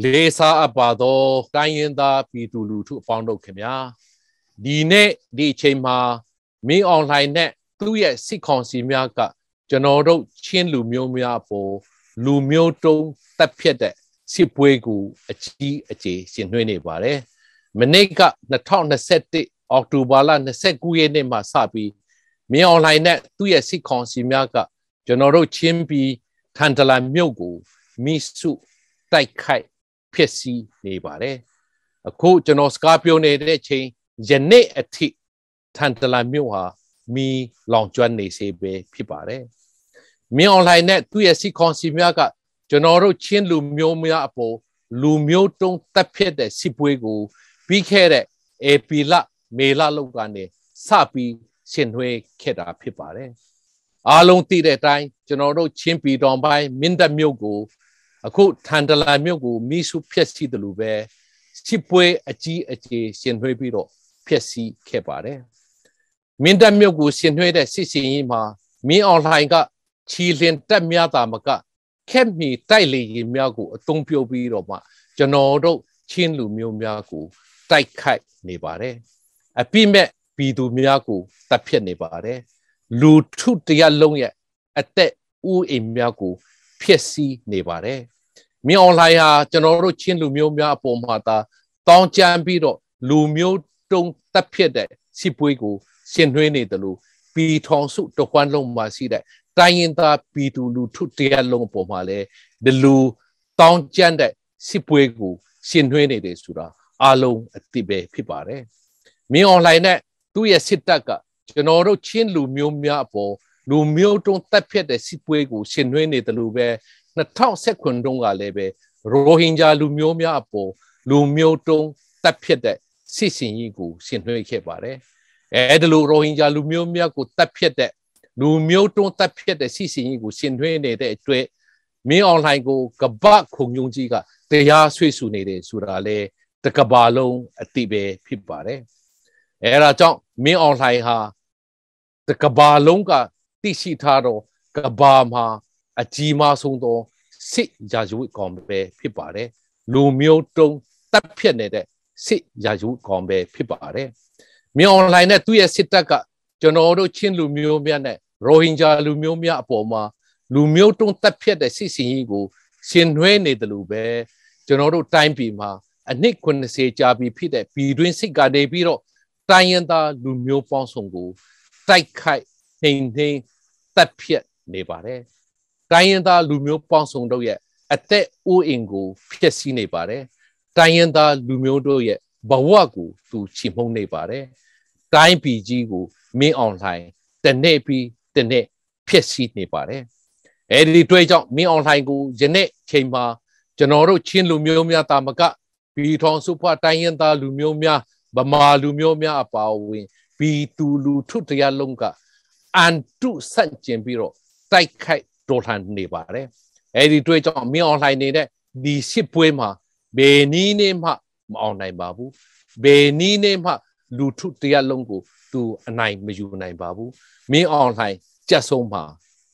လေးစားအပ်ပါသောတိုင်းရင်းသားပြည်သူလူထုအပေါင်းတို့ခင်ဗျာဒီနေ့ဒီအချိန်မှာမင်းအွန်လိုင်းနဲ့သူ့ရဲ့စစ်ကောင်စီများကကျွန်တော်တို့ချင်းလူမျိုးများပေါ်လူမျိုးတုံးတက်ဖြတ်တဲ့စစ်ပွဲကိုအကြီးအကျယ်ရှင်နှွှဲနေပါတယ်မနေ့က2021အောက်တိုဘာလ29ရက်နေ့မှာစပြီးမင်းအွန်လိုင်းနဲ့သူ့ရဲ့စစ်ကောင်စီများကကျွန်တော်တို့ချင်းပြည်ထန်တလန်မြို့ကိုမိစုတိုက်ခိုက် ဖြစ်စီနေပါတယ်အခုကျွန်တော်စကားပြောနေတဲ့ချိန်ယနေ့အထိထန်တလန်မြို့ဟာမီလောင်ကျွမ်းနေစေပဲဖြစ်ပါတယ်မင်းအွန်လိုင်းနဲ့သူ့ရဲ့စီကွန်စီများကကျွန်တော်တို့ချင်းလူမျိုးများအပေါ်လူမျိုးတုံးတက်ဖြစ်တဲ့စစ်ပွဲကိုပြီးခဲ့တဲ့အေပီလမေလလောက်ကနေစပြီးဆင်နွှဲခဲ့တာဖြစ်ပါတယ်အားလုံးသိတဲ့အတိုင်းကျွန်တော်တို့ချင်းပြည်တော်ပိုင်းမင်းတပ်မြို့ကို အခုထန်တလာမြို့ကိုမိစုဖျက်ဆီးတယ်လို့ပဲစစ်ပွဲအကြီးအကျယ်ရှင်နှွှဲပြီးတော့ဖျက်ဆီးခဲ့ပါတယ်မင်းတပ်မြို့ကိုရှင်နှွှဲတဲ့စစ်စင်ကြီးမှာမင်းအွန်လိုင်းကချီလင်တက်များတာမကခက်မီတိုက်လေရင်များကိုအသုံးပြုပြီးတော့မှကျွန်တော်တို့ချင်းလူမျိုးများကိုတိုက်ခိုက်နေပါတယ်အပြိမဲ့ပြည်သူများကိုတပ်ဖြတ်နေပါတယ်လူထုတရားလုံးရဲ့အသက်ဥအိမ်များကိုဖျက်ဆီးနေပါတယ်။ မြေအွန်လိုင်းဟာကျွန်တော်တို့ချင်းလူမျိုးများအပေါ်မှာသာတောင်းကြမ်းပြီးတော့လူမျိုးတုံတက်ဖြစ်တဲ့စစ်ပွဲကိုရှင်နှွှဲနေတယ်လို့ပြည်ထောင်စုတခွန်းလုံးမှာရှိတဲ့တိုင်းရင်သားပြည်သူလူထုတရားလုံးအပေါ်မှာလည်းဒီလူတောင်းကြမ်းတဲ့စစ်ပွဲကိုရှင်နှွှဲနေတယ်ဆိုတာအားလုံးအသိပဲဖြစ်ပါတယ်။မြေအွန်လိုင်းနဲ့သူ့ရဲ့စစ်တပ်ကကျွန်တော်တို့ချင်းလူမျိုးများအပေါ်လူမျိုးတုံးတက်ဖြတ်တဲ့စစ်ပွဲကိုရှင်နှွှဲနေတယ်လို့ပဲ 2019တုန်းကလည်းပဲရိုဟင်ဂျာလူမျိုးများအပေါ်လူမျိုးတုံးတက်ဖြတ်တဲ့စစ်စင်ကြီးကိုရှင်နှွှဲခဲ့ပါတယ်အဲဒီလိုရိုဟင်ဂျာလူမျိုးများကိုတက်ဖြတ်တဲ့လူမျိုးတုံးတက်ဖြတ်တဲ့စစ်စင်ကြီးကိုရှင်နှွှဲနေတဲ့အတွက်မင်းအွန်လိုင်းကိုကပတ်ခုံညုံကြီးကတရားဆွေးဆူနေတယ်ဆိုတာလေတကဘာလုံးအတိပဲဖြစ်ပါတယ်အဲဒါကြောင့်မင်းအွန်လိုင်းဟာတကဘာလုံးကသိရှိထားတော့ကဘာမှာ အကြီးမားဆုံးသောစစ်ရာဇဝတ်ကောင်ပဲဖြစ်ပါတယ်လူမျိုးတုံးတပ်ဖြတ်နေတဲ့စစ်ရာဇဝတ်ကောင်ပဲဖြစ်ပါတယ်မြေအွန်လိုင်းနဲ့သူ့ရဲ့စစ်တပ်ကကျွန်တော်တို့ချင်းလူမျိုးများနဲ့ရိုဟင်ဂျာလူမျိုးများအပေါ်မှာလူမျိုးတုံးတပ်ဖြတ်တဲ့စစ်စင်ကြီးကိုရှင်နှွဲနေတယ်လို့ပဲကျွန်တော်တို့တိုင်းပြည်မှာအနှစ်90ကြာပြီဖြစ်တဲ့ပြည်တွင်းစစ်ကနေပြီးတော့တိုင်းရင်းသားလူမျိုးပေါင်းစုံကိုတိုက်ခိုက်နှိမ်နှင်းတပ်ဖြတ်နေပါတယ် တိုင်းရင်းသားလူမျိုးပေါင်းစုံတို့ရဲ့အသက်အိုးအိမ်ကိုဖျက်ဆီးနေပါတယ်တိုင်းရင်းသားလူမျိုးတို့ရဲ့ဘဝကိုသူချီမှုန်းနေပါတယ်တိုင်းပြည်ကြီးကိုမင်းအောင်လှိုင်တနေ့ပြီးတနေ့ဖျက်ဆီးနေပါတယ်အဲဒီတွေ့ကြောင့်မင်းအောင်လှိုင်ကိုယနေ့ချိန်မှာကျွန်တော်တို့ချင်းလူမျိုးများတာမကပြည်ထောင်စုဖွဲ့တိုင်းရင်းသားလူမျိုးများဗမာလူမျိုးများအပါအဝင်ပြည်သူလူထုတရားလုံးကအန်တုဆန့်ကျင်ပြီးတော့တိုက်ခိုက် တော်လှန်နေပါတယ်အဲဒီတွေ့ကြောင့်မင်းအွန်လိုင်းနေတဲ့ဒီစစ်ပွဲမှာဘယ်နည်းနဲ့မှမအောင်နိုင်ပါဘူးဘယ်နည်းနဲ့မှလူထုတရားလုံးကိုသူအနိုင်မယူနိုင်ပါဘူးမင်းအွန်လိုင်းကြက်ဆုံးမှာ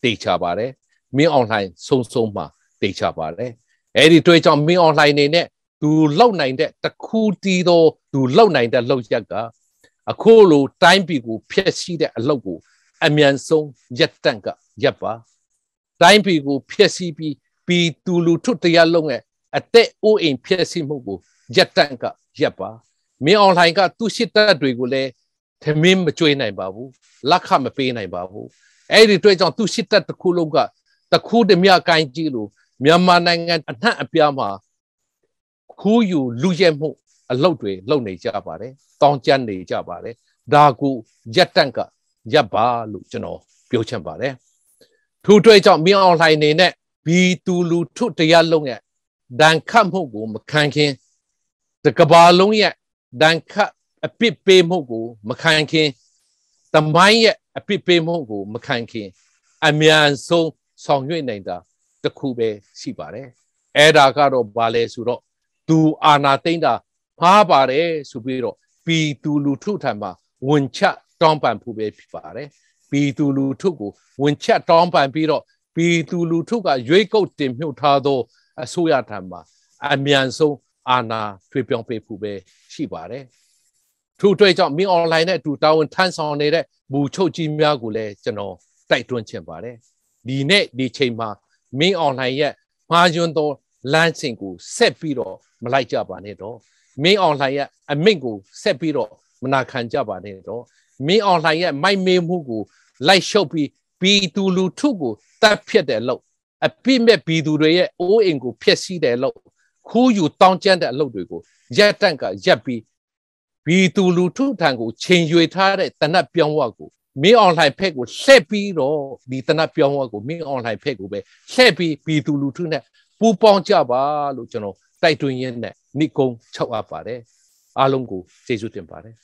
တေချပါတယ်မင်းအွန်လိုင်းဆုံးဆုံးမှာတေချပါတယ်အဲ့ဒီတွေ့ကြောင့်မင်းအွန်လိုင်းနေနဲ့သူလောက်နိုင်တဲ့တခုတီးသောသူလောက်နိုင်တဲ့လောက်ရက်ကအခုလိုတိုင်းပြည်ကိုဖျက်ဆီးတဲ့အလုပ်ကိုအမြန်ဆုံးရက်တန့်ကရပ်ပါ တိုင်းပြည်ကိုဖျက်ဆီးပြီးပြည်သူလူထုတရားလုံးရဲ့အသက်အိုးအိမ်ဖျက်ဆီးမှုကိုရက်တန့်ကရပ်ပါမင်းအွန်လိုင်းကသူ့ရှစ်တပ်တွေကိုလည်းသမင်းမကြွေးနိုင်ပါဘူးလက်ခမပေးနိုင်ပါဘူးအဲ့ဒီတွေ့ကြောင့်သူ့ရှစ်တပ်တစ်ခုလုံးကတခုတည်းမြကိုင်းကြီးလို့မြန်မာနိုင်ငံအနှံ့အပြားမှာခူးယူလူရဲမှုအလုပ်တွေလုပ်နေကြပါတယ်တောင်းကျမ်းနေကြပါတယ်ဒါကူရက်တန့်ကရပ်ပါလို့ကျွန်တော်ပြောချင်ပါတယ် ထို့အတွက်ကြောင့်မင်းအောင်လှိုင်နေနဲ့ဘီတူလူထုတရားလုံးရဲ့ဒဏ်ခတ်မှုကိုမခံခင်တကဘာလုံးရဲ့ဒဏ်ခတ်အပစ်ပေးမှုကိုမခံခင်တမိုင်းရဲ့အပစ်ပေးမှုကိုမခံခင်အမြန်ဆုံးဆောင်ရွက်နိုင်တာတခုပဲရှိပါတယ်အဲ့ဒါကတော့ဘာလဲဆိုတော့သူအာနာသိမ့်တာဖားပါတယ်ဆိုပြီးတော့ပီသူလူထုထံမှာဝန်ချတောင်းပန်ဖို့ပဲဖြစ်ပါတယ် ပြည်သူလူထုကိုဝင်ချက်တောင်းပန်ပြီးတော့ပြည်သူလူထုကရွေးကုတ်တင်မြှုပ်ထားသောအစိုးရထံမှာအမြန်ဆုံးအာဏာထွေပြောင်းပေးဖို့ပဲရှိပါတယ်ထို့အတွက်ကြောင့်မင်းအွန်လိုင်းနဲ့အတူတာဝန်ထမ်းဆောင်နေတဲ့ဘူချုပ်ကြီးများကိုလည်းကျွန်တော်တိုက်တွန်းချင်ပါတယ်ဒီနေ့ဒီချိန်မှာမင်းအွန်လိုင်းရဲ့မှားယွန်းသောလမ်းစဉ်ကိုဆက်ပြီးတော့မလိုက်ကြပါနဲ့တော့မင်းအွန်လိုင်းရဲ့အမိန့်ကိုဆက်ပြီးတော့မနာခံကြပါနဲ့တော့ မင်းအွန်လိုင်းရဲ့မိုက်မေးမှုကိုလိုက်ရှုပ်ပြီးဘီသူလူထုကိုတတ်ဖြတ်တယ်လို့အပြစ်မဲ့ဘီသူတွေရဲ့အိုးအိမ်ကိုဖျက်ဆီးတယ်လို့ခူးယူတောင်းကျမ်းတဲ့အလုပ်တွေကိုရက်တန့်ကရက်ပြီးဘီသူလူထုထံကိုချိန်ရွေထားတဲ့တနတ်ပြောင်းဝကိုမင်းအွန်လိုင်းဖက်ကိုလှည့်ပြီးတော့ဒီတနတ်ပြောင်းဝကိုမင်းအွန်လိုင်းဖက်ကိုပဲလှည့်ပြီးဘီသူလူထုနဲ့ပူပေါင်းကြပါလို့ကျွန်တော်တိုက်တွန်းရင်းနဲ့နှိကုံးချုပ်အပ်ပါတယ်အားလုံးကိုကျေးဇူးတင်ပါတယ်